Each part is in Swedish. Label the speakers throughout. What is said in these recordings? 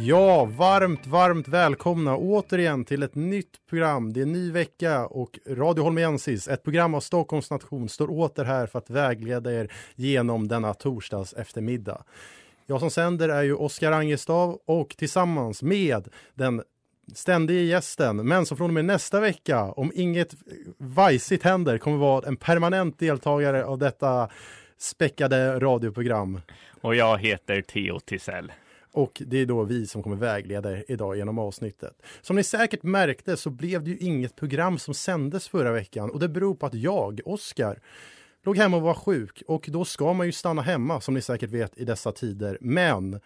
Speaker 1: Ja, varmt, varmt välkomna återigen till ett nytt program. Det är en ny vecka och Radio Holmensis, ett program av Stockholms nation, står åter här för att vägleda er genom denna torsdags eftermiddag. Jag som sänder är ju Oskar Angestav och tillsammans med den ständige gästen, men som från och med nästa vecka, om inget vajsigt händer, kommer vara en permanent deltagare av detta späckade radioprogram.
Speaker 2: Och jag heter Theo Tisell.
Speaker 1: Och det är då vi som kommer vägleda er idag genom avsnittet. Som ni säkert märkte så blev det ju inget program som sändes förra veckan och det beror på att jag, Oskar, låg hemma och var sjuk och då ska man ju stanna hemma som ni säkert vet i dessa tider. Men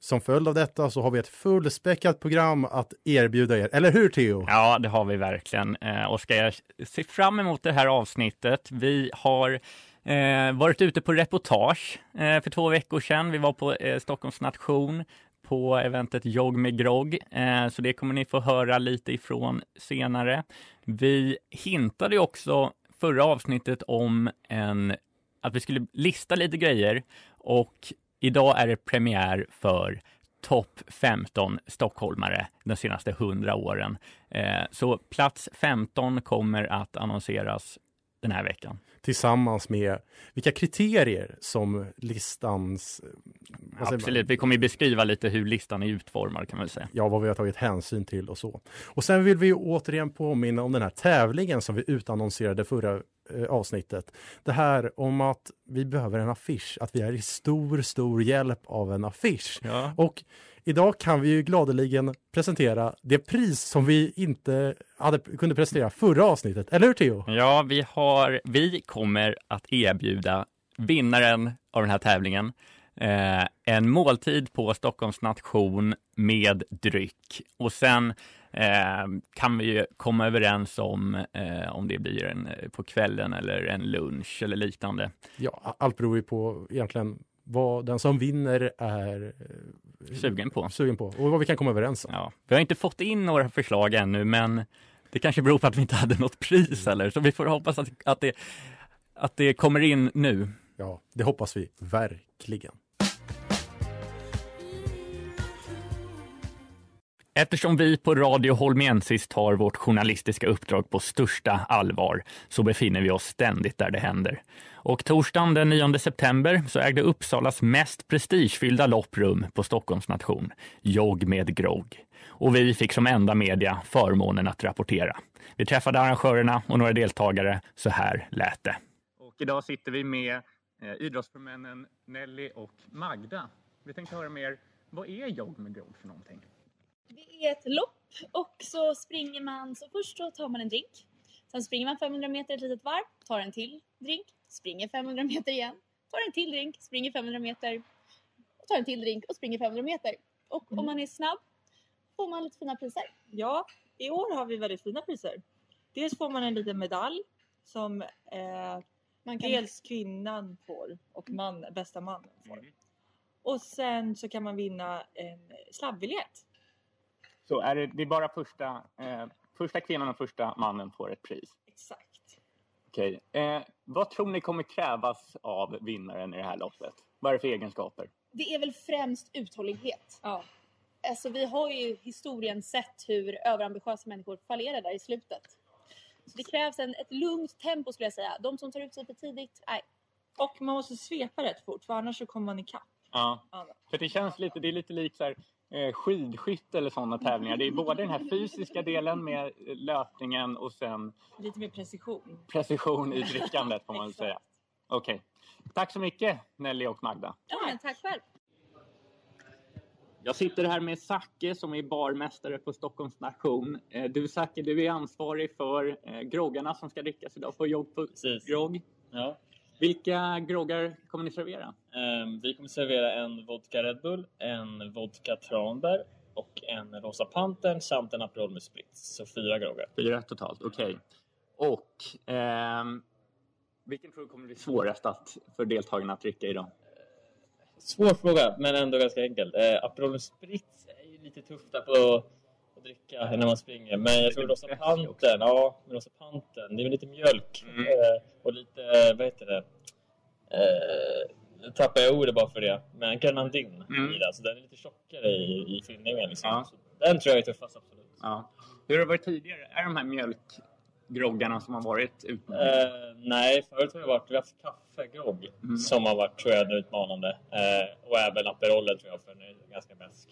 Speaker 1: som följd av detta så har vi ett fullspäckat program att erbjuda er. Eller hur Theo?
Speaker 2: Ja, det har vi verkligen. Eh, Oskar, jag ser fram emot det här avsnittet. Vi har Eh, Eh, varit ute på reportage eh, för två veckor sedan. Vi var på eh, Stockholms nation på eventet Jogg med grogg, eh, så det kommer ni få höra lite ifrån senare. Vi hintade också förra avsnittet om en, att vi skulle lista lite grejer och idag är det premiär för topp 15 stockholmare de senaste 100 åren. Eh, så plats 15 kommer att annonseras den här veckan.
Speaker 1: Tillsammans med vilka kriterier som listans...
Speaker 2: Absolut, vi kommer ju beskriva lite hur listan är utformad kan man säga.
Speaker 1: Ja, vad vi har tagit hänsyn till och så. Och sen vill vi återigen påminna om den här tävlingen som vi utannonserade förra eh, avsnittet. Det här om att vi behöver en affisch, att vi är i stor, stor hjälp av en affisch.
Speaker 2: Ja.
Speaker 1: Och Idag kan vi ju gladeligen presentera det pris som vi inte hade, kunde presentera förra avsnittet. Eller hur Theo?
Speaker 2: Ja, vi, har, vi kommer att erbjuda vinnaren av den här tävlingen eh, en måltid på Stockholms nation med dryck. Och sen eh, kan vi ju komma överens om eh, om det blir en på kvällen eller en lunch eller liknande.
Speaker 1: Ja, allt beror ju på egentligen vad den som vinner är
Speaker 2: sugen på.
Speaker 1: sugen på och vad vi kan komma överens om.
Speaker 2: Ja. Vi har inte fått in några förslag ännu, men det kanske beror på att vi inte hade något pris eller så vi får hoppas att, att, det, att det kommer in nu.
Speaker 1: Ja, det hoppas vi verkligen.
Speaker 2: Eftersom vi på Radio Holmensis tar vårt journalistiska uppdrag på största allvar så befinner vi oss ständigt där det händer. Och torsdagen den 9 september så ägde Uppsalas mest prestigefyllda lopp rum på Stockholms nation, Jogg med grogg. Och vi fick som enda media förmånen att rapportera. Vi träffade arrangörerna och några deltagare. Så här lät det. Och idag sitter vi med eh, idrottsmännen Nelly och Magda. Vi tänkte höra mer, vad är Jogg med grogg för någonting?
Speaker 3: Det är ett lopp och så springer man, så först så tar man en drink. Sen springer man 500 meter ett litet varv, tar en till drink, springer 500 meter igen, tar en till drink, springer 500 meter, och tar en till drink och springer 500 meter. Och om man är snabb får man lite fina priser.
Speaker 4: Ja, i år har vi väldigt fina priser. Dels får man en liten medalj som eh,
Speaker 3: Man kan-
Speaker 4: dels kvinnan får och man, bästa mannen får. Och sen så kan man vinna en slabbbiljett.
Speaker 2: Så är det, det är bara första, eh, första kvinnan och första mannen får ett pris?
Speaker 4: Exakt.
Speaker 2: Okej. Eh, vad tror ni kommer krävas av vinnaren i det här loppet? Vad är det för egenskaper?
Speaker 3: Det är väl främst uthållighet.
Speaker 4: Ja.
Speaker 3: Alltså vi har ju historien sett hur överambitiösa människor fallerar där i slutet. Så det krävs en, ett lugnt tempo skulle jag säga. De som tar ut sig för tidigt, nej.
Speaker 4: Och man måste svepa rätt fort för annars så kommer man ikapp.
Speaker 2: Ja, för det känns lite, det är lite likt så här, skidskytte eller sådana tävlingar. Det är både den här fysiska delen med eh, löpningen och sen
Speaker 4: Lite mer precision.
Speaker 2: precision i drickandet får man säga. Okej. Tack så mycket Nelly och Magda.
Speaker 3: Ja, men tack själv.
Speaker 2: Jag sitter här med Zacke som är barmästare på Stockholms nation. Eh, Du Zacke, du är ansvarig för eh, groggarna som ska drickas idag på Jogg på Grogg.
Speaker 5: Ja.
Speaker 2: Vilka groggar kommer ni servera?
Speaker 5: Ehm, vi kommer servera en vodka Red Bull, en vodka Tranbär och en Rosa Pantern samt en Aperol med Spritz. Så fyra groggar.
Speaker 2: Fyra totalt, okej. Och ehm, vilken tror du kommer bli svårast att, för deltagarna att dricka idag?
Speaker 5: Svår fråga, men ändå ganska enkel. Eh, Aperol med Spritz är ju lite tufft på att dricka när man springer. Men jag tror Rosa Pantern, ja, men Rosa Pantern, det är väl lite mjölk eh, och lite, vad heter det? Eh, nu tappar jag ordet bara för det. Men Grenadin
Speaker 2: Mm.
Speaker 5: i den, så den är lite tjockare i, i fyllningen. Liksom.
Speaker 2: Ja.
Speaker 5: Den tror jag är tuffast, absolut.
Speaker 2: Ja. Hur har det varit tidigare? Är de här mjölkgroggarna som har varit ute?
Speaker 5: Eh, nej, förut har det varit, vi har haft kaffegrogg som har varit tror jag, utmanande. Eh, och även Aperolen tror jag, för den är ganska besk.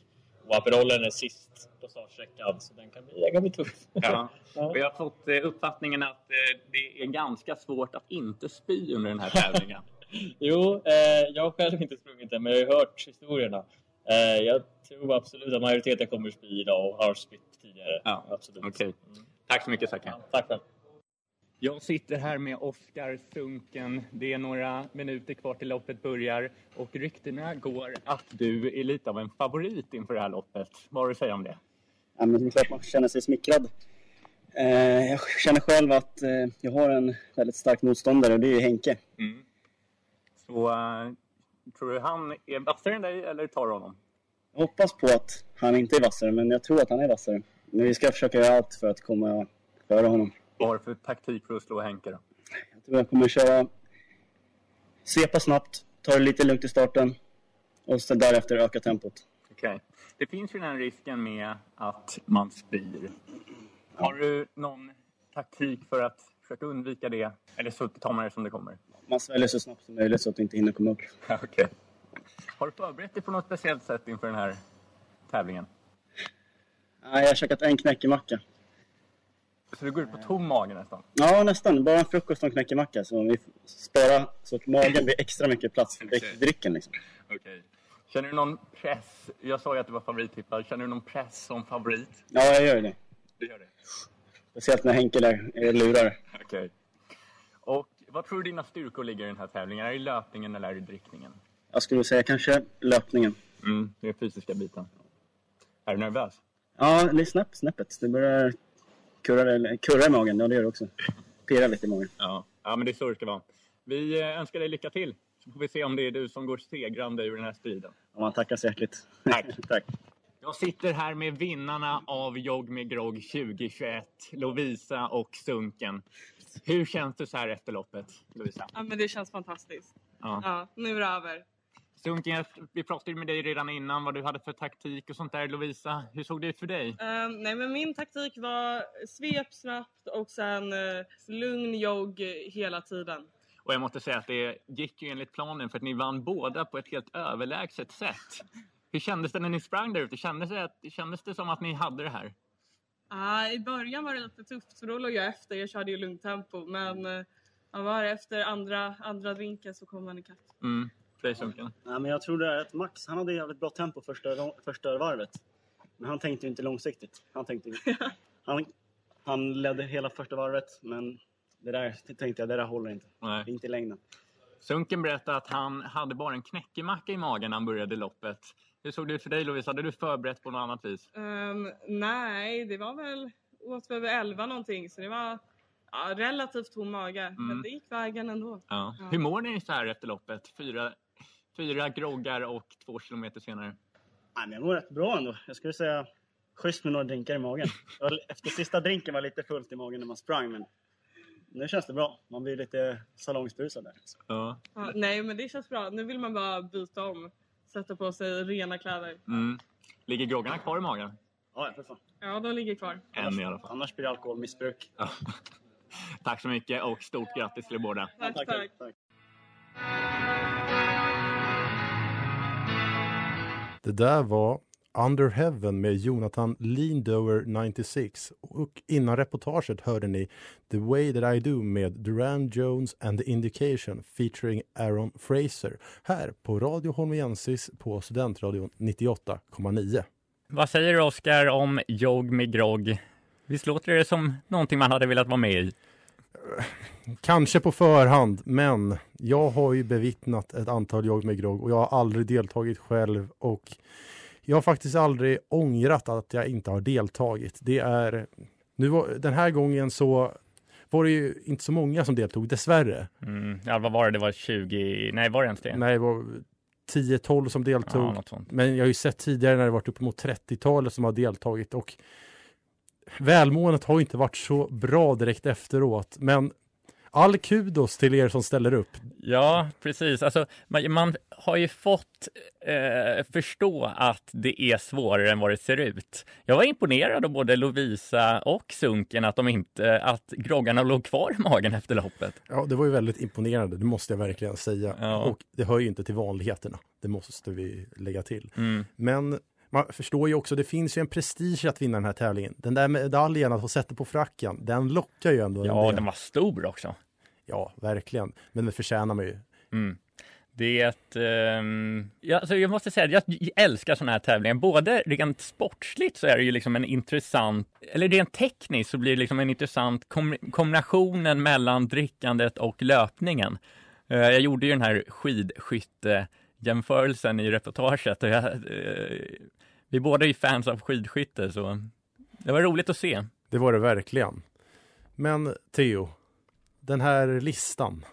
Speaker 5: Och Aperolen är sist på startsträckan, så den kan bli, den kan bli tuff.
Speaker 2: Ja. Och jag har fått eh, uppfattningen att eh, det är ganska svårt att inte spy under den här tävlingen.
Speaker 5: Jo, eh, jag har själv inte sprungit den, men jag har ju hört historierna. Eh, jag tror absolut att majoriteten kommer spy idag och har spytt tidigare.
Speaker 2: Ja,
Speaker 5: absolut.
Speaker 2: Okej. Tack så mycket Zacke.
Speaker 5: Tack själv.
Speaker 2: Jag sitter här med Oskar Sunken. Det är några minuter kvar till loppet börjar och ryktena går att du är lite av en favorit inför det här loppet. Vad har du att säga om det?
Speaker 6: Ja, men det är klart man känner sig smickrad. Eh, jag känner själv att eh, jag har en väldigt stark motståndare och det är ju Henke.
Speaker 2: Mm. Så eh, tror du han är vassare än dig eller tar du honom?
Speaker 6: Jag hoppas på att han inte är vassare, men jag tror att han är vassare. Men vi ska försöka göra allt för att komma före honom.
Speaker 2: Vad har du för taktik för att slå Henke då?
Speaker 6: Jag tror jag kommer köra svepa snabbt, ta det lite lugnt i starten och sen därefter öka tempot.
Speaker 2: Okej. Det finns ju den här risken med att man spyr. Har du någon taktik för att försöka undvika det? Eller så tar man det som det kommer?
Speaker 6: Man sväljer så snabbt som möjligt så att du inte hinner komma upp.
Speaker 2: Okej. Har du förberett dig på något speciellt sätt inför den här tävlingen?
Speaker 6: Nej, jag har käkat en knäckemacka.
Speaker 2: Så du går ut på tom mage nästan?
Speaker 6: Ja, nästan. Bara en frukost och en knäckemacka. Så vi sparar så att magen blir extra mycket plats för
Speaker 2: Okej.
Speaker 6: drycken. Liksom.
Speaker 2: Okej. Känner du någon press? Jag sa ju att du var favorittippad. Känner du någon press som favorit?
Speaker 6: Ja, jag gör det.
Speaker 2: Du gör det?
Speaker 6: Speciellt när Henke där är lurar.
Speaker 2: Okej. Och vad tror du dina styrkor ligger i den här tävlingen? Är det löpningen eller är det i drickningen?
Speaker 6: Jag skulle säga kanske löpningen.
Speaker 2: Mm, det är fysiska biten. Är du nervös?
Speaker 6: Ja, det är snäpp, snäppet. Det börjar kurra, eller, kurra i magen. Ja, det gör det också. Pirra lite i magen.
Speaker 2: Ja. ja, men det är så det ska vara. Vi eh, önskar dig lycka till. Så får vi se om det är du som går segrande ur den här striden.
Speaker 6: Ja, man tackar så hjärtligt.
Speaker 2: Tack.
Speaker 6: Tack.
Speaker 2: Jag sitter här med vinnarna av Jogg med Grogg 2021, Lovisa och Sunken. Hur känns det så här efter loppet, Lovisa?
Speaker 7: Ja, men det känns fantastiskt.
Speaker 2: Ja.
Speaker 7: Ja, nu är det över.
Speaker 2: Sunken, vi pratade med dig redan innan vad du hade för taktik och sånt där. Lovisa, hur såg det ut för dig?
Speaker 7: Ehm, nej, men min taktik var svep snabbt och sen uh, lugn jogg hela tiden.
Speaker 2: Och jag måste säga att det gick ju enligt planen för att ni vann båda på ett helt överlägset sätt. Hur kändes det när ni sprang där ute? Kändes det, att- kändes det som att ni hade det här?
Speaker 7: Ah, I början var det lite tufft så då låg jag efter. Jag körde ju lugnt tempo. Men uh, var efter andra, andra drinken så kom man ikapp.
Speaker 2: Mm, för dig Sunken?
Speaker 6: Ja, men jag tror det är att Max, han hade jävligt bra tempo första, första varvet. Men han tänkte ju inte långsiktigt. Han, tänkte, han, han ledde hela första varvet, men det där tänkte jag, det där håller inte.
Speaker 2: Nej.
Speaker 6: Inte i längden.
Speaker 2: Sunken berättade att han hade bara en knäckemacka i magen när han började loppet. Hur såg det ut för dig Lovisa? Hade du förberett på något annat vis?
Speaker 7: Ehm, nej, det var väl åt över 11 någonting så det var ja, relativt tom mage. Men det gick vägen ändå.
Speaker 2: Ja.
Speaker 7: Ja.
Speaker 2: Hur mår ni så här efter loppet? Fyra, fyra groggar och två kilometer senare.
Speaker 6: Nej, men jag mår rätt bra ändå. Jag skulle säga schysst med några drinkar i magen. Efter sista drinken var lite fullt i magen när man sprang, men nu känns det bra. Man blir lite salongsberusad där.
Speaker 2: Ja.
Speaker 7: Ja, nej, men det känns bra. Nu vill man bara byta om. Sätta på sig rena kläder.
Speaker 2: Mm. Ligger groggarna kvar i magen?
Speaker 6: Ja, för fan.
Speaker 7: Ja, de ligger kvar.
Speaker 2: Än i alla fall.
Speaker 6: Annars blir det alkoholmissbruk.
Speaker 2: Ja. Tack så mycket och stort grattis till er båda.
Speaker 7: Tack, tack.
Speaker 1: Det där var Under Heaven med Jonathan Lindower 96 och innan reportaget hörde ni The Way That I Do med Duran Jones and the Indication featuring Aaron Fraser här på Radio Holmiensis på Studentradion 98,9.
Speaker 2: Vad säger du Oskar om Jog med grogg? Visst låter det som någonting man hade velat vara med i?
Speaker 1: Kanske på förhand, men jag har ju bevittnat ett antal jag med grogg och jag har aldrig deltagit själv och jag har faktiskt aldrig ångrat att jag inte har deltagit. Det är nu var, den här gången så var det ju inte så många som deltog, dessvärre.
Speaker 2: Mm. Ja, vad var det? Det var 20? Nej, var det ens det?
Speaker 1: Nej, det var 10-12 som deltog.
Speaker 2: Ja,
Speaker 1: Men jag har ju sett tidigare när det varit uppemot 30-talet som har deltagit och välmåendet har inte varit så bra direkt efteråt. Men all kudos till er som ställer upp.
Speaker 2: Ja, precis. Alltså, man, man har ju fått eh, förstå att det är svårare än vad det ser ut. Jag var imponerad av både Lovisa och Sunken att de inte, att groggarna låg kvar i magen efter loppet.
Speaker 1: Ja, det var ju väldigt imponerande, det måste jag verkligen säga.
Speaker 2: Ja.
Speaker 1: Och det hör ju inte till vanligheterna, det måste vi lägga till.
Speaker 2: Mm.
Speaker 1: Men man förstår ju också, det finns ju en prestige att vinna den här tävlingen. Den där medaljen, att få sätta på fracken, den lockar ju ändå.
Speaker 2: Ja, den var stor också.
Speaker 1: Ja, verkligen. Men det förtjänar man ju.
Speaker 2: Mm. Det, ehm, ja, alltså jag måste säga att jag älskar sådana här tävlingar. Både rent sportsligt så är det ju liksom en intressant, eller rent tekniskt så blir det liksom en intressant kom, kombinationen mellan drickandet och löpningen. Eh, jag gjorde ju den här skidskyttejämförelsen i reportaget och jag, eh, vi båda är fans av skidskytte så det var roligt att se.
Speaker 1: Det var det verkligen. Men Theo, den här listan.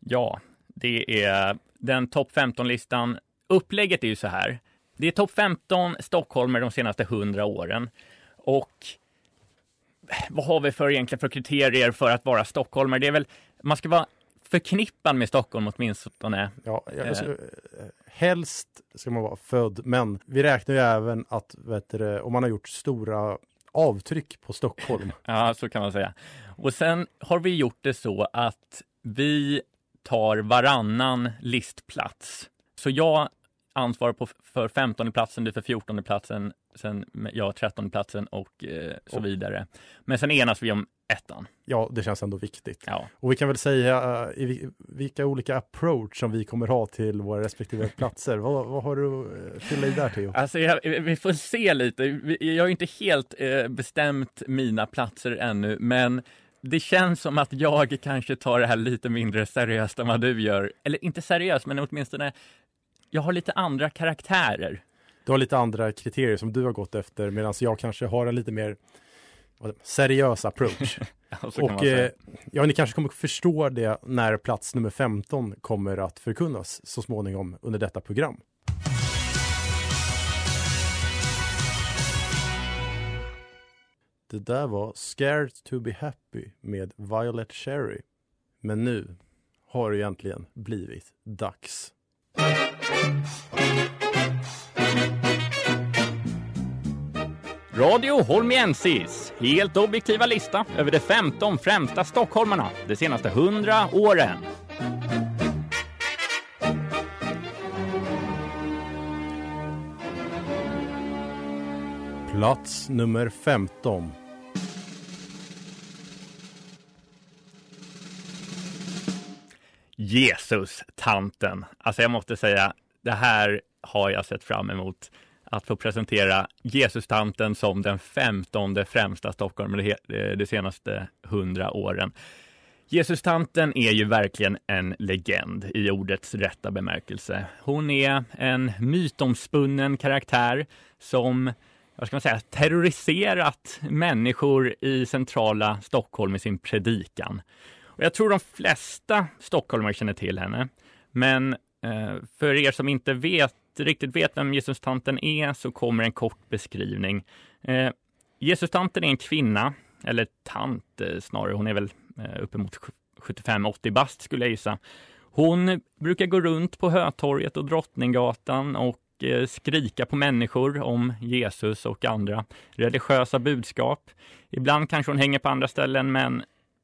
Speaker 2: Ja, det är den topp 15-listan. Upplägget är ju så här. Det är topp 15 stockholmare de senaste 100 åren. Och vad har vi för egentligen för kriterier för att vara stockholmare? Det är väl, man ska vara förknippad med Stockholm åtminstone.
Speaker 1: Ja, jag,
Speaker 2: Eh,
Speaker 1: ska, helst ska man vara född, men vi räknar ju även att du, om man har gjort stora avtryck på Stockholm.
Speaker 2: Ja, så kan man säga. Och sen har vi gjort det så att vi tar varannan listplats. Så jag ansvarar på, för 15 platsen, du för 14 platsen, sen jag 13 platsen och eh, så
Speaker 1: Och-
Speaker 2: vidare. Men sen enas vi om ettan.
Speaker 1: Ja, det känns ändå viktigt.
Speaker 2: Ja.
Speaker 1: Och vi kan väl säga uh, i vi- vilka olika approach som vi kommer ha till våra respektive platser. vad, vad har du att fylla i där Theo?
Speaker 2: Alltså, jag, vi får se lite. Jag har inte helt eh, bestämt mina platser ännu, men det känns som att jag kanske tar det här lite mindre seriöst än vad du gör. Eller inte seriöst, men åtminstone jag har lite andra karaktärer.
Speaker 1: Du har lite andra kriterier som du har gått efter medan jag kanske har en lite mer seriös approach.
Speaker 2: Ja,
Speaker 1: och eh, ja, ni kanske kommer förstå det när plats nummer 15 kommer att förkunnas så småningom under detta program. Det där var Scared to be happy med Violet Cherry. Men nu har det egentligen blivit dags.
Speaker 2: Radio Holmiensis, helt objektiva lista över de 15 främsta stockholmarna de senaste 100 åren.
Speaker 1: Plats nummer 15.
Speaker 2: Jesus, tanten. Alltså jag måste säga, det här har jag sett fram emot. Att få presentera Jesus-tanten som den femtonde främsta Stockholm de, eh, de senaste hundra åren. Jesus-tanten är ju verkligen en legend i ordets rätta bemärkelse. Hon är en mytomspunnen karaktär som vad ska man säga, terroriserat människor i centrala Stockholm med sin predikan. Och jag tror de flesta stockholmare känner till henne. Men eh, för er som inte vet, riktigt vet vem Jesus-tanten är så kommer en kort beskrivning. Eh, Jesus-tanten är en kvinna, eller tant eh, snarare, hon är väl eh, uppemot 75-80 bast skulle jag gissa. Hon brukar gå runt på Hötorget och Drottninggatan och eh, skrika på människor om Jesus och andra religiösa budskap. Ibland kanske hon hänger på andra ställen, men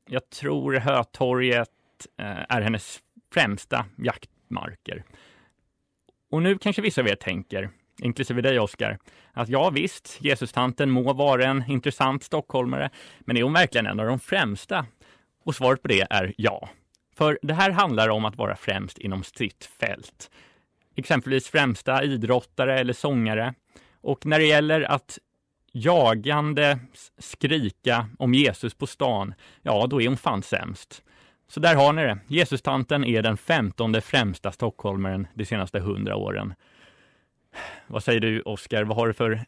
Speaker 2: jag tror Hötorget eh, är hennes främsta jaktmarker. Och nu kanske vissa av er tänker, inklusive dig Oskar, att ja visst, Jesus-tanten må vara en intressant stockholmare, men är hon verkligen en av de främsta? Och svaret på det är ja. För det här handlar om att vara främst inom sitt fält. Exempelvis främsta idrottare eller sångare. Och när det gäller att jagande skrika om Jesus på stan, ja då är hon fan sämst. Så där har ni det. Jesustanten är den femtonde främsta stockholmaren de senaste hundra åren. Vad säger du Oskar, vad har du för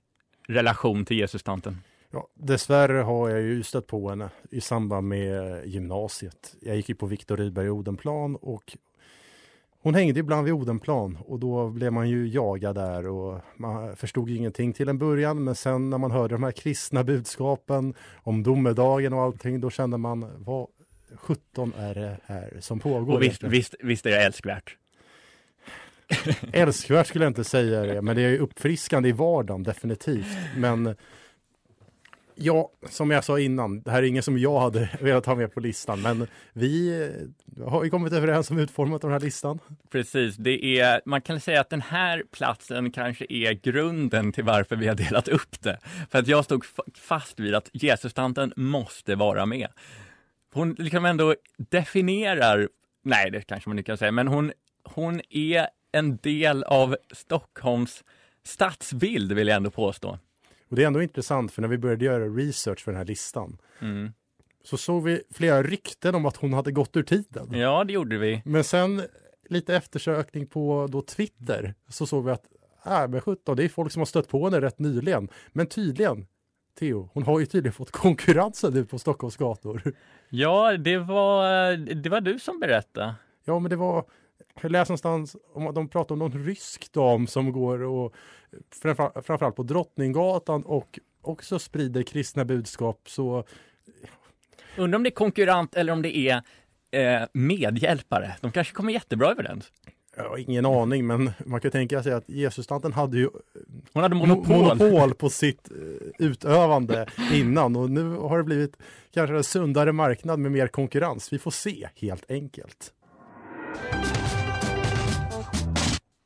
Speaker 2: relation till Jesustanten?
Speaker 1: Ja, dessvärre har jag ju stött på henne i samband med eh, gymnasiet. Jag gick ju på Viktor Rydberg Odenplan och hon hängde ibland vid Odenplan och då blev man ju jagad där och man förstod ingenting till en början men sen när man hörde de här kristna budskapen om domedagen och allting då kände man vad 17 är det här som pågår?
Speaker 2: Och visst, visst, visst är det älskvärt?
Speaker 1: Älskvärt skulle jag inte säga det, men det är uppfriskande i vardagen definitivt. Men ja, som jag sa innan, det här är inget som jag hade velat ha med på listan, men vi eh, har ju kommit överens om utformat den här listan.
Speaker 2: Precis, det är, man kan säga att den här platsen kanske är grunden till varför vi har delat upp det. För att jag stod fast vid att Jesus-tanten måste vara med. Hon liksom ändå definierar, nej det kanske man inte kan säga, men hon, hon är en del av Stockholms stadsbild vill jag ändå påstå.
Speaker 1: Och det är ändå intressant för när vi började göra research för den här listan
Speaker 2: mm.
Speaker 1: så såg vi flera rykten om att hon hade gått ur tiden.
Speaker 2: Ja, det gjorde vi.
Speaker 1: Men sen lite eftersökning på då Twitter så såg vi att äh, men 17, det är folk som har stött på henne rätt nyligen. Men tydligen, Theo, hon har ju tydligen fått konkurrensen nu på Stockholms gator.
Speaker 2: Ja, det var, det var du som berättade.
Speaker 1: Ja, men det var jag läste någonstans om att de pratar om någon rysk dam som går och framför, framförallt på Drottninggatan och också sprider kristna budskap. Så...
Speaker 2: Undrar om det är konkurrent eller om det är eh, medhjälpare. De kanske kommer jättebra överens.
Speaker 1: Jag har ingen aning, men man kan tänka sig att Jesus-tanten hade ju
Speaker 2: Hon hade monopol.
Speaker 1: monopol på sitt eh, utövande innan och nu har det blivit kanske en sundare marknad med mer konkurrens. Vi får se helt enkelt.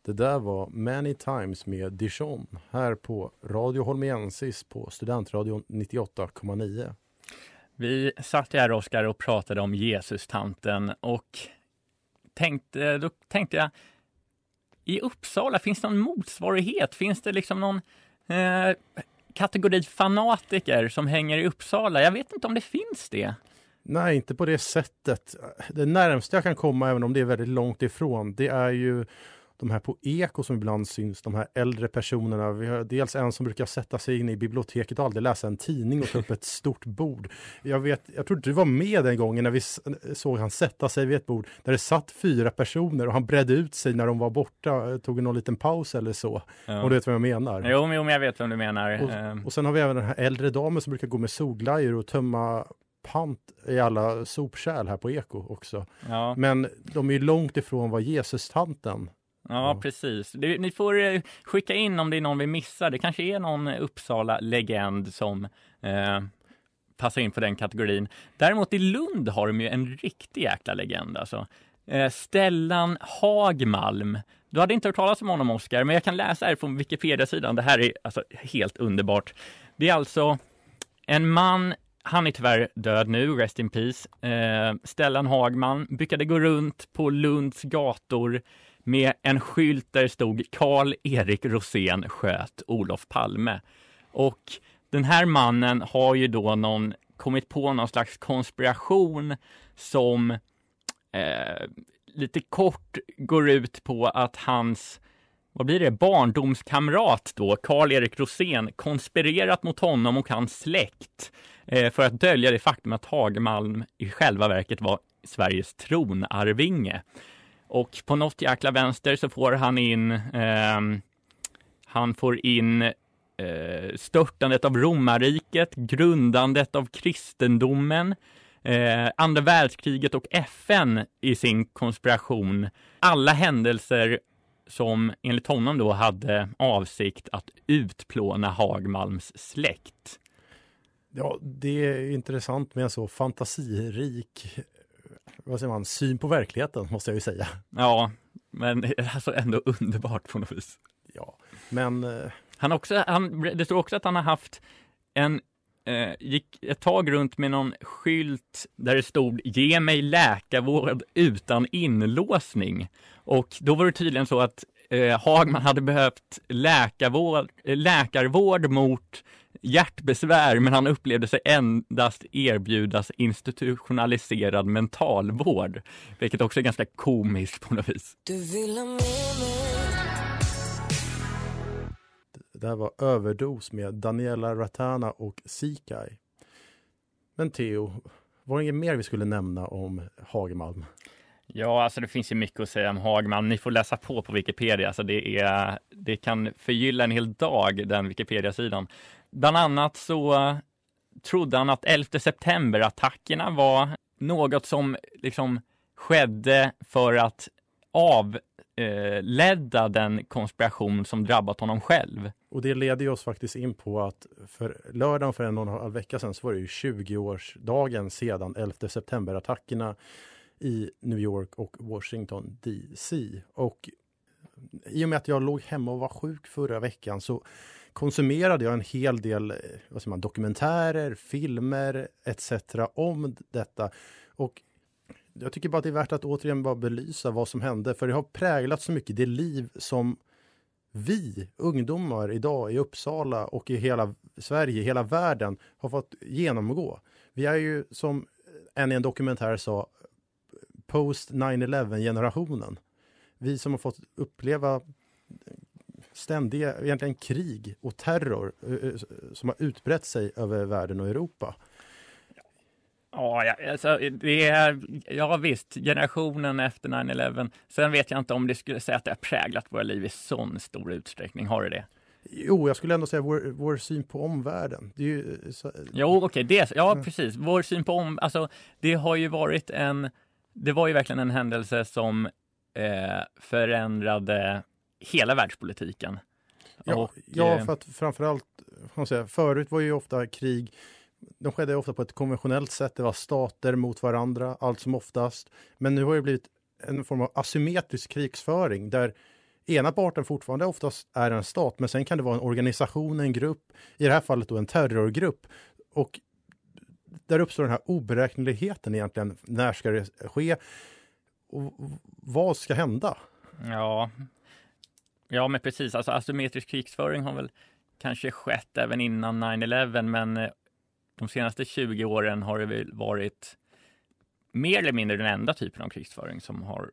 Speaker 1: Det där var Many Times med Dijon här på Radio Holmiensis på Studentradion 98,9.
Speaker 2: Vi satt här Oskar och pratade om Jesus-tanten och tänkte, då tänkte jag i Uppsala, finns det någon motsvarighet? Finns det liksom någon eh, kategori fanatiker som hänger i Uppsala? Jag vet inte om det finns det.
Speaker 1: Nej, inte på det sättet. Det närmsta jag kan komma, även om det är väldigt långt ifrån, det är ju de här på Eko som ibland syns, de här äldre personerna. Vi har dels en som brukar sätta sig in i biblioteket och aldrig läsa en tidning och ta upp ett stort bord. Jag vet, jag tror du var med den gången när vi såg han sätta sig vid ett bord där det satt fyra personer och han bredde ut sig när de var borta, tog någon liten paus eller så. Ja. Om du vet vad jag menar?
Speaker 2: Jo, men jag vet vad du menar.
Speaker 1: Och, ehm. och sen har vi även den här äldre damen som brukar gå med solglajjor och tömma pant i alla sopkärl här på Eko också.
Speaker 2: Ja.
Speaker 1: Men de är långt ifrån vad Jesus-tanten
Speaker 2: Ja, precis. Ni får eh, skicka in om det är någon vi missar. Det kanske är någon Uppsala-legend som eh, passar in på den kategorin. Däremot i Lund har de ju en riktig jäkla legend alltså. Eh, Stellan Hagmalm. Du hade inte hört talas om honom Oskar, men jag kan läsa här från Wikipedia-sidan. Det här är alltså helt underbart. Det är alltså en man han är tyvärr död nu, rest in peace. Eh, Stellan Hagman brukade gå runt på Lunds gator med en skylt där det stod Karl-Erik Rosén sköt Olof Palme. Och den här mannen har ju då någon, kommit på någon slags konspiration som eh, lite kort går ut på att hans vad blir det, barndomskamrat då, Karl-Erik Rosén, konspirerat mot honom och hans släkt eh, för att dölja det faktum att Hagemalm i själva verket var Sveriges tronarvinge. Och på något jäkla vänster så får han in, eh, han får in eh, störtandet av romarriket, grundandet av kristendomen, eh, andra världskriget och FN i sin konspiration. Alla händelser som enligt honom då hade avsikt att utplåna Hagmalms släkt.
Speaker 1: Ja, det är intressant med en så fantasirik vad säger man, syn på verkligheten måste jag ju säga.
Speaker 2: Ja, men alltså ändå underbart på något vis.
Speaker 1: Ja, men... Eh...
Speaker 2: Han också, han, det står också att han har haft en eh, gick ett tag runt med någon skylt där det stod Ge mig läkarvård utan inlåsning. Och då var det tydligen så att eh, Hagman hade behövt läkarvård, eh, läkarvård mot hjärtbesvär men han upplevde sig endast erbjudas institutionaliserad mentalvård. Vilket också är ganska komiskt på något vis. Du vill ha med mig
Speaker 1: det här var Överdos med Daniela Ratana och Sikai. Men Theo, var det inget mer vi skulle nämna om Hagmalm?
Speaker 2: Ja, alltså det finns ju mycket att säga om Hagman. Ni får läsa på på Wikipedia. Alltså det, är, det kan förgylla en hel dag, den Wikipedia-sidan. Bland annat så eh, trodde han att 11 september-attackerna var något som liksom skedde för att avledda den konspiration som drabbat honom själv.
Speaker 1: Och det leder oss faktiskt in på att för lördagen för en och en halv vecka sedan så var det ju 20-årsdagen sedan 11 september-attackerna i New York och Washington DC. Och i och med att jag låg hemma och var sjuk förra veckan så konsumerade jag en hel del eh, vad säger man, dokumentärer, filmer etc. om detta. Och jag tycker bara att det är värt att återigen bara belysa vad som hände, för det har präglat så mycket det liv som vi ungdomar idag i Uppsala och i hela Sverige, hela världen har fått genomgå. Vi är ju som en i en dokumentär sa post 9-11 generationen. Vi som har fått uppleva ständiga egentligen krig och terror eh, eh, som har utbrett sig över världen och Europa.
Speaker 2: Ja, alltså, det är, ja visst, generationen efter 9-11. Sen vet jag inte om det skulle säga att det har präglat våra liv i sån stor utsträckning. Har det det?
Speaker 1: Jo, jag skulle ändå säga vår, vår syn på omvärlden. Det är ju,
Speaker 2: så... Jo, okej, okay, ja precis. Vår syn på om, alltså det har ju varit en, det var ju verkligen en händelse som eh, förändrade hela världspolitiken.
Speaker 1: Ja, och, ja eh, för att framförallt, säga, förut var ju ofta krig de skedde ofta på ett konventionellt sätt. Det var stater mot varandra, allt som oftast. Men nu har det blivit en form av asymmetrisk krigsföring där ena parten fortfarande oftast är en stat, men sen kan det vara en organisation, en grupp, i det här fallet då en terrorgrupp. Och där uppstår den här oberäkneligheten egentligen. När ska det ske? Och vad ska hända?
Speaker 2: Ja, ja men precis. Alltså asymmetrisk krigsföring har väl kanske skett även innan 9-11, men eh, de senaste 20 åren har det väl varit mer eller mindre den enda typen av krigsföring som har,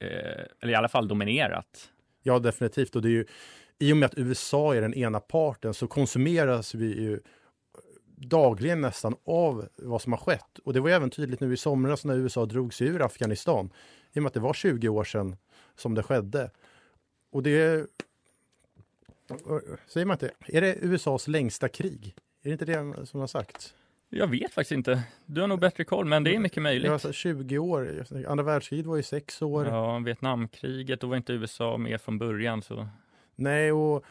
Speaker 2: eh, eller i alla fall dominerat.
Speaker 1: Ja, definitivt. Och det är ju, I och med att USA är den ena parten så konsumeras vi ju eh, dagligen nästan av vad som har skett. Och det var även tydligt nu i somras när USA drog sig ur Afghanistan. I och med att det var 20 år sedan som det skedde. Och det... Säger man inte, är det USAs längsta krig? Är det inte det som har sagts?
Speaker 2: Jag vet faktiskt inte. Du har nog bättre koll, men det är mycket möjligt.
Speaker 1: Alltså 20 år. Andra världskriget var ju sex år.
Speaker 2: Ja, Vietnamkriget, då var inte USA med från början. Så.
Speaker 1: Nej, och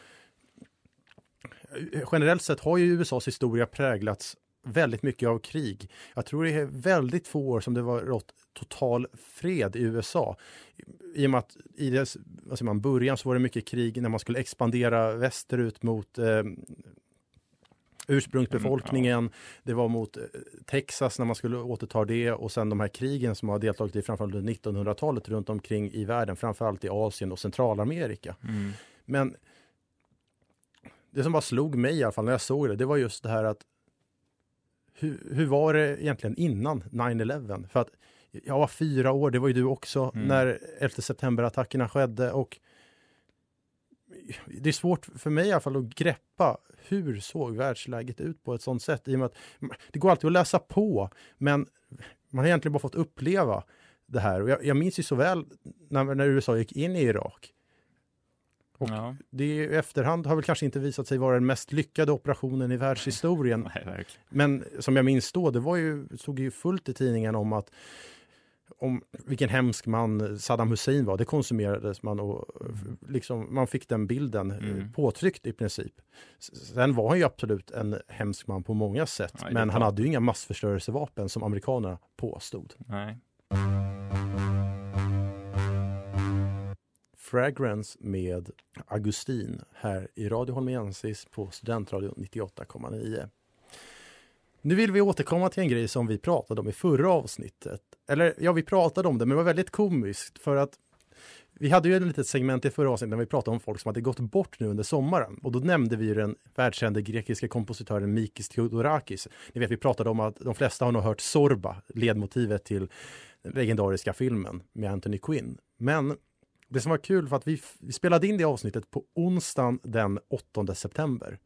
Speaker 1: generellt sett har ju USAs historia präglats väldigt mycket av krig. Jag tror det är väldigt få år som det var rått total fred i USA. I och med att i dess, säger man, början så var det mycket krig när man skulle expandera västerut mot eh, ursprungsbefolkningen. Mm. Det var mot eh, Texas när man skulle återta det och sen de här krigen som har deltagit i framförallt under 1900-talet runt omkring i världen, framförallt i Asien och Centralamerika. Mm. Men det som bara slog mig i alla fall när jag såg det, det var just det här att hur, hur var det egentligen innan 9-11? För att jag var fyra år, det var ju du också, mm. när 11 september-attackerna skedde och det är svårt för mig i alla fall att greppa hur såg världsläget ut på ett sånt sätt? I och med att det går alltid att läsa på, men man har egentligen bara fått uppleva det här. Och jag, jag minns ju så väl när, när USA gick in i Irak. Och ja. det i efterhand har väl kanske inte visat sig vara den mest lyckade operationen i världshistorien.
Speaker 2: Nej,
Speaker 1: men som jag minns då, det var ju, stod ju fullt i tidningen om att om vilken hemsk man Saddam Hussein var. Det konsumerades man och liksom, man fick den bilden mm. påtryckt i princip. Sen var han ju absolut en hemsk man på många sätt, Nej, men han hade ju inga massförstörelsevapen som amerikanerna påstod.
Speaker 2: Nej.
Speaker 1: Fragrance med Augustin här i Radio Holmiensis på Studentradion 98,9. Nu vill vi återkomma till en grej som vi pratade om i förra avsnittet. Eller ja, vi pratade om det, men det var väldigt komiskt för att vi hade ju ett litet segment i förra avsnittet när vi pratade om folk som hade gått bort nu under sommaren. Och då nämnde vi den världskände grekiska kompositören Mikis Theodorakis. Ni vet, vi pratade om att de flesta har nog hört Sorba, ledmotivet till den legendariska filmen med Anthony Quinn. Men det som var kul var att vi, vi spelade in det avsnittet på onsdagen den 8 september.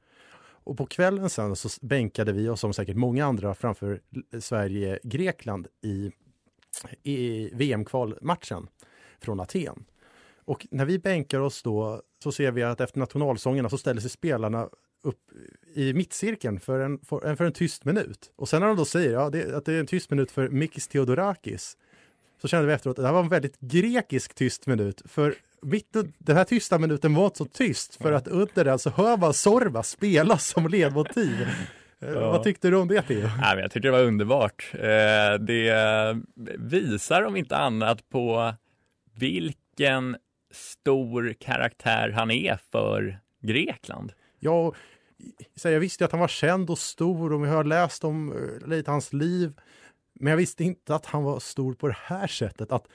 Speaker 1: Och på kvällen sen så bänkade vi oss som säkert många andra framför Sverige-Grekland i, i VM-kvalmatchen från Aten. Och när vi bänkar oss då så ser vi att efter nationalsångerna så ställer sig spelarna upp i mittcirkeln för en, för en, för en tyst minut. Och sen när de då säger ja, det, att det är en tyst minut för Mikis Theodorakis så kände vi efteråt att det här var en väldigt grekisk tyst minut. För mitt, den här tysta minuten var så tyst för att under den så hör man Sorba spela som ledmotiv. Ja. Vad tyckte du om det Theo?
Speaker 2: Ja, jag tyckte det var underbart. Eh, det visar om inte annat på vilken stor karaktär han är för Grekland.
Speaker 1: Ja, jag visste att han var känd och stor och vi har läst om eh, lite hans liv. Men jag visste inte att han var stor på det här sättet. Att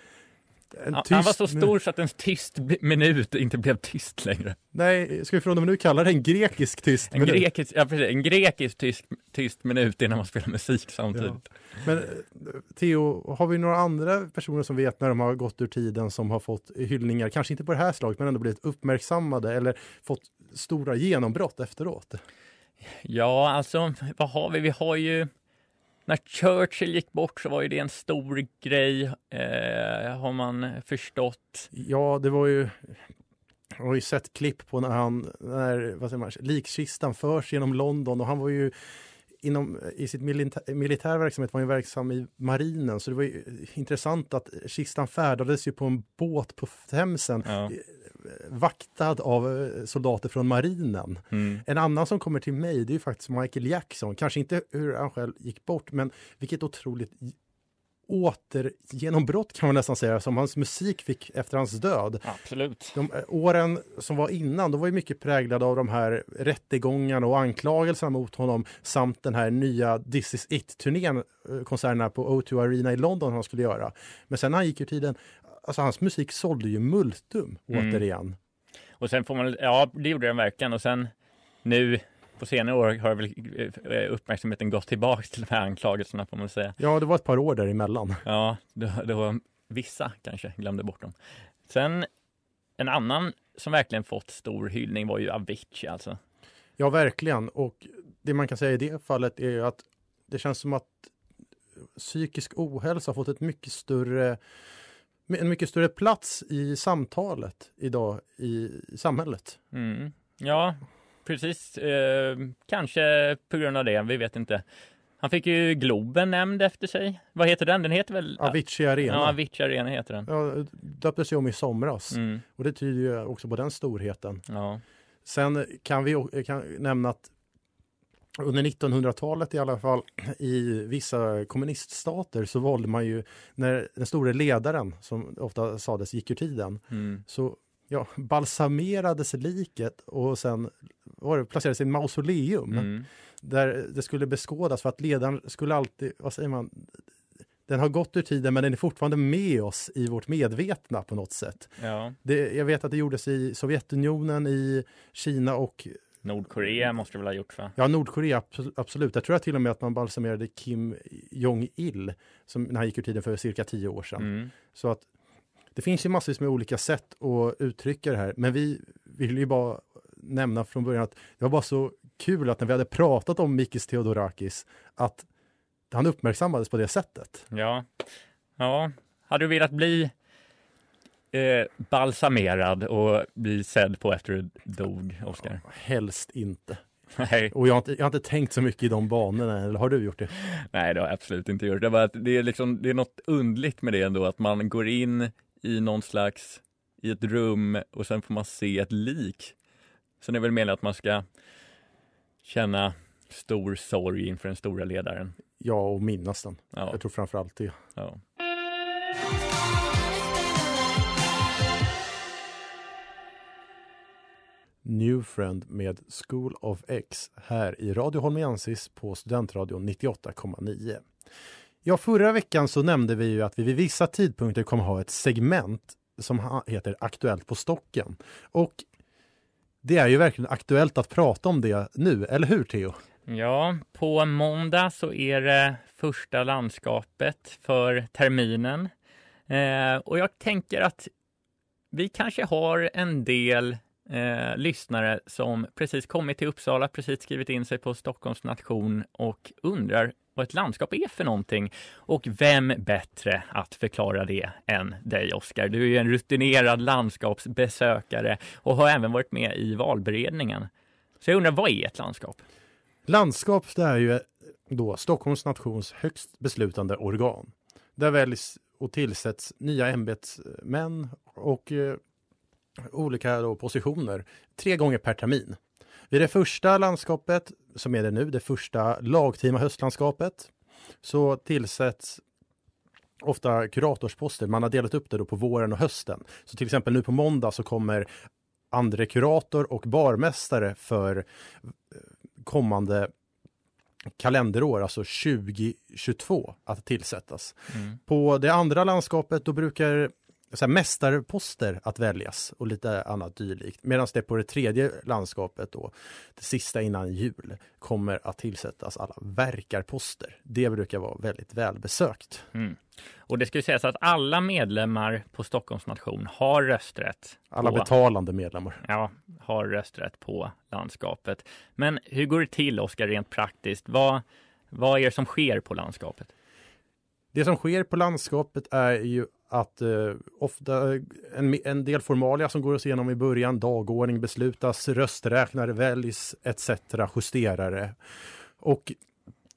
Speaker 2: han, han var så stor så att en tyst minut inte blev tyst längre.
Speaker 1: Nej, ska vi från och med nu kalla det en grekisk tyst
Speaker 2: en
Speaker 1: minut?
Speaker 2: Grekisk, ja, precis, en grekisk tyst, tyst minut innan man spelar musik samtidigt. Ja.
Speaker 1: Men eh, Theo, har vi några andra personer som vet när de har gått ur tiden som har fått hyllningar, kanske inte på det här slaget, men ändå blivit uppmärksammade eller fått stora genombrott efteråt?
Speaker 2: Ja, alltså vad har vi? Vi har ju när Churchill gick bort så var ju det en stor grej, eh, har man förstått.
Speaker 1: Ja, det var ju jag har ju sett klipp på när han, när vad säger man, likkistan förs genom London och han var ju inom, i sitt militär, militär verksamhet var han verksam i marinen så det var ju intressant att kistan färdades ju på en båt på Themsen ja vaktad av eh, soldater från marinen. Mm. En annan som kommer till mig det är faktiskt Michael Jackson. Kanske inte hur han själv gick bort men vilket otroligt återgenombrott kan man nästan säga som hans musik fick efter hans död.
Speaker 2: Absolut.
Speaker 1: De eh, åren som var innan, de var ju mycket präglade av de här rättegångarna och anklagelserna mot honom samt den här nya This is it-turnén, eh, konserterna på O2 Arena i London han skulle göra. Men sen när han gick ur tiden, alltså hans musik sålde ju multum mm. återigen.
Speaker 2: Och sen får man, ja det gjorde den verkligen och sen nu på senare år har väl eh, uppmärksamheten gått tillbaka till de här anklagelserna får man säga.
Speaker 1: Ja, det var ett par år däremellan.
Speaker 2: Ja, det, det var vissa kanske glömde bort dem. Sen en annan som verkligen fått stor hyllning var ju Avicii alltså.
Speaker 1: Ja, verkligen. Och det man kan säga i det fallet är ju att det känns som att psykisk ohälsa har fått ett mycket större en mycket större plats i samtalet idag i samhället.
Speaker 2: Mm. Ja, precis. Eh, kanske på grund av det, vi vet inte. Han fick ju Globen nämnd efter sig. Vad heter den? Den heter väl?
Speaker 1: Avicii Arena.
Speaker 2: Ja, Avicii Arena heter den.
Speaker 1: Ja, döptes ju om i somras. Mm. Och det tyder ju också på den storheten.
Speaker 2: Ja.
Speaker 1: Sen kan vi kan nämna att under 1900-talet i alla fall i vissa kommuniststater så valde man ju när den store ledaren som ofta sades gick ur tiden mm. så ja, balsamerades liket och sen var det, placerades i en mausoleum mm. där det skulle beskådas för att ledaren skulle alltid, vad säger man, den har gått ur tiden men den är fortfarande med oss i vårt medvetna på något sätt.
Speaker 2: Ja.
Speaker 1: Det, jag vet att det gjordes i Sovjetunionen, i Kina och
Speaker 2: Nordkorea måste det väl ha gjort va?
Speaker 1: Ja, Nordkorea absolut. Jag tror att till och med att man balsamerade Kim Jong-Il som när han gick ur tiden för cirka tio år sedan. Mm. Så att det finns ju massvis med olika sätt att uttrycka det här, men vi vill ju bara nämna från början att det var bara så kul att när vi hade pratat om Mikis Theodorakis att han uppmärksammades på det sättet.
Speaker 2: Ja, ja. Hade du velat bli eh, balsamerad och bli sedd på efter du dog, Oskar?
Speaker 1: Ja, helst inte.
Speaker 2: Nej.
Speaker 1: Och jag har, inte, jag har inte tänkt så mycket i de banorna, eller har du gjort det?
Speaker 2: Nej, det har jag absolut inte gjort. Det är, bara det är, liksom, det är något undligt med det ändå, att man går in i någon slags, i ett rum och sen får man se ett lik. Sen är det väl meningen att man ska känna stor sorg inför den stora ledaren.
Speaker 1: Ja, och minnas den. Ja. Jag tror framför allt det.
Speaker 2: Ja.
Speaker 1: New Friend med School of X här i Radio Holmiensis på Studentradion 98,9. Ja, förra veckan så nämnde vi ju att vi vid vissa tidpunkter kommer ha ett segment som heter Aktuellt på stocken. Och det är ju verkligen aktuellt att prata om det nu, eller hur Theo?
Speaker 2: Ja, på måndag så är det första landskapet för terminen. Eh, och jag tänker att vi kanske har en del eh, lyssnare som precis kommit till Uppsala, precis skrivit in sig på Stockholms nation och undrar vad ett landskap är för någonting. Och vem bättre att förklara det än dig, Oskar? Du är ju en rutinerad landskapsbesökare och har även varit med i valberedningen. Så jag undrar, vad är ett landskap?
Speaker 1: Landskap det är ju eh, då Stockholms nations högst beslutande organ. Där väljs och tillsätts nya ämbetsmän och eh, olika då positioner tre gånger per termin. Vid det första landskapet, som är det nu, det första lagtima höstlandskapet, så tillsätts ofta kuratorsposter. Man har delat upp det då på våren och hösten. Så till exempel nu på måndag så kommer andre kurator och barmästare för eh, kommande kalenderår, alltså 2022, att tillsättas.
Speaker 2: Mm.
Speaker 1: På det andra landskapet då brukar så här, mästarposter att väljas och lite annat dylikt. Medan det på det tredje landskapet då, det sista innan jul, kommer att tillsättas alla verkarposter. Det brukar vara väldigt välbesökt.
Speaker 2: Mm. Och det ska ju sägas att alla medlemmar på Stockholms nation har rösträtt.
Speaker 1: Alla
Speaker 2: på,
Speaker 1: betalande medlemmar.
Speaker 2: Ja, har rösträtt på landskapet. Men hur går det till, Oskar, rent praktiskt? Vad, vad är det som sker på landskapet?
Speaker 1: Det som sker på landskapet är ju att eh, ofta eh, en, en del formalia som går oss igenom i början, dagordning beslutas, rösträknare väljs etc. justerare. Och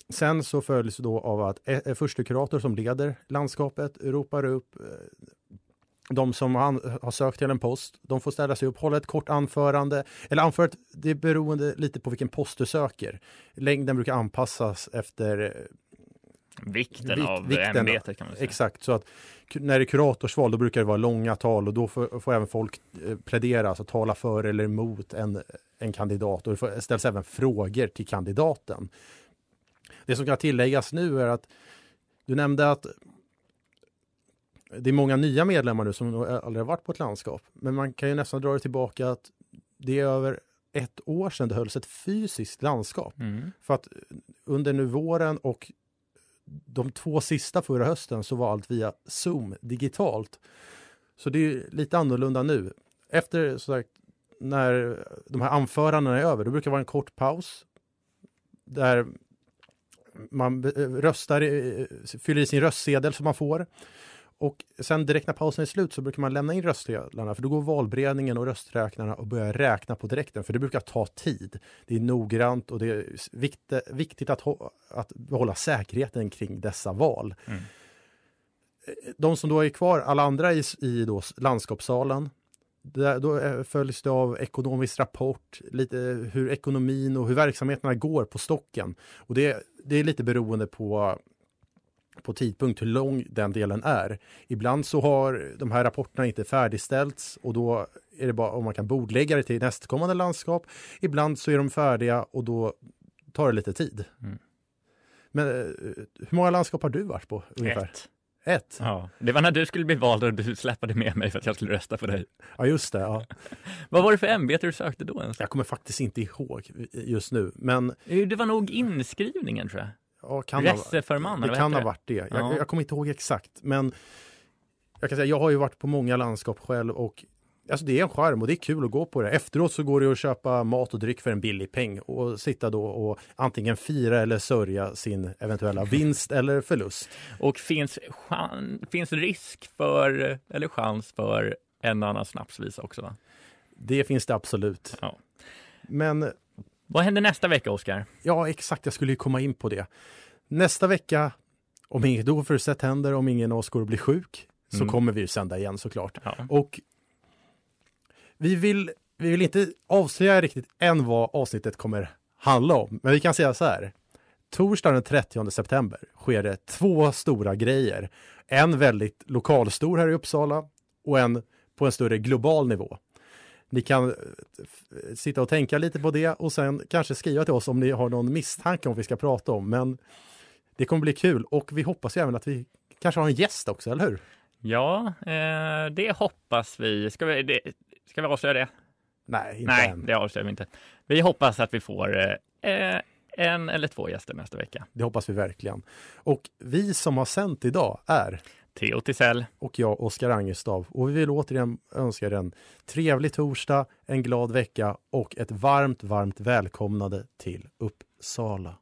Speaker 1: sen så följs då av att e, eh, första kurator som leder landskapet ropar upp eh, de som har, eh, har sökt till en post, de får ställa sig upp, hålla ett kort anförande. Eller anförandet, det är beroende lite på vilken post du söker. Längden brukar anpassas efter eh,
Speaker 2: Vikten
Speaker 1: Vik-
Speaker 2: av
Speaker 1: vikten,
Speaker 2: ämbetet kan man säga.
Speaker 1: Exakt, så att när det är kuratorsval då brukar det vara långa tal och då får, får även folk eh, plädera, alltså tala för eller emot en, en kandidat och det får- ställs även frågor till kandidaten. Det som kan tilläggas nu är att du nämnde att det är många nya medlemmar nu som aldrig har varit på ett landskap. Men man kan ju nästan dra det tillbaka att det är över ett år sedan det hölls ett fysiskt landskap.
Speaker 2: Mm.
Speaker 1: För att under nu våren och de två sista förra hösten så var allt via Zoom digitalt. Så det är lite annorlunda nu. Efter så sagt, när de här anförandena är över, då brukar det vara en kort paus där man röstar, fyller i sin röstsedel som man får. Och sen direkt när pausen är slut så brukar man lämna in röstsedlarna för då går valberedningen och rösträknarna och börjar räkna på direkten för det brukar ta tid. Det är noggrant och det är vikt, viktigt att, att behålla säkerheten kring dessa val.
Speaker 2: Mm.
Speaker 1: De som då är kvar, alla andra i, i då landskapssalen, där, då eh, följs det av ekonomisk rapport, lite hur ekonomin och hur verksamheterna går på stocken. Och det, det är lite beroende på på tidpunkt hur lång den delen är. Ibland så har de här rapporterna inte färdigställts och då är det bara om man kan bordlägga det till nästkommande landskap. Ibland så är de färdiga och då tar det lite tid.
Speaker 2: Mm.
Speaker 1: Men eh, hur många landskap har du varit på ungefär?
Speaker 2: Ett.
Speaker 1: Ett?
Speaker 2: Ja, det var när du skulle bli vald och du släppade med mig för att jag skulle rösta på dig.
Speaker 1: Ja, just det. Ja.
Speaker 2: Vad var det för ämbete du sökte då ens?
Speaker 1: Jag kommer faktiskt inte ihåg just nu, men
Speaker 2: Det var nog inskrivningen tror jag.
Speaker 1: Ja, kan
Speaker 2: Reseförman,
Speaker 1: Det kan ha varit det. Jag,
Speaker 2: Ja.
Speaker 1: jag kommer inte ihåg exakt, men jag kan säga, jag har ju varit på många landskap själv och alltså det är en charm och det är kul att gå på det. Efteråt så går det att köpa mat och dryck för en billig peng och sitta då och antingen fira eller sörja sin eventuella vinst eller förlust.
Speaker 2: Och finns, chan- finns risk för, eller chans för en annan snapsvisa också va?
Speaker 1: Det finns det absolut.
Speaker 2: Ja.
Speaker 1: Men
Speaker 2: Vad händer nästa vecka Oskar?
Speaker 1: Ja, exakt. Jag skulle ju komma in på det. Nästa vecka, om inget oförutsett händer, om ingen av oss går och blir sjuk, så
Speaker 2: Mm.
Speaker 1: kommer vi ju sända igen såklart.
Speaker 2: Ja.
Speaker 1: Och vi vill, vi vill inte avslöja riktigt än vad avsnittet kommer handla om, men vi kan säga så här. Torsdagen den 30 september sker det två stora grejer. En väldigt lokalstor här i Uppsala och en på en större global nivå. Ni kan eh, sitta och tänka lite på det och sen kanske skriva till oss om ni har någon misstanke om vi ska prata om. Men det kommer bli kul och vi hoppas ju även att vi kanske har en gäst också, eller hur?
Speaker 2: Ja, eh, det hoppas vi. Ska vi, det, ska vi avslöja det?
Speaker 1: Nej, inte
Speaker 2: Nej,
Speaker 1: än.
Speaker 2: det avslöjar vi inte. Vi hoppas att vi får eh, en eller två gäster nästa vecka.
Speaker 1: Det hoppas vi verkligen. Och vi som har sänt idag är
Speaker 2: Theo Tisell
Speaker 1: och jag, Oskar Angestav. Och vi vill återigen önska er en trevlig torsdag, en glad vecka och ett varmt, varmt välkomnande till Uppsala.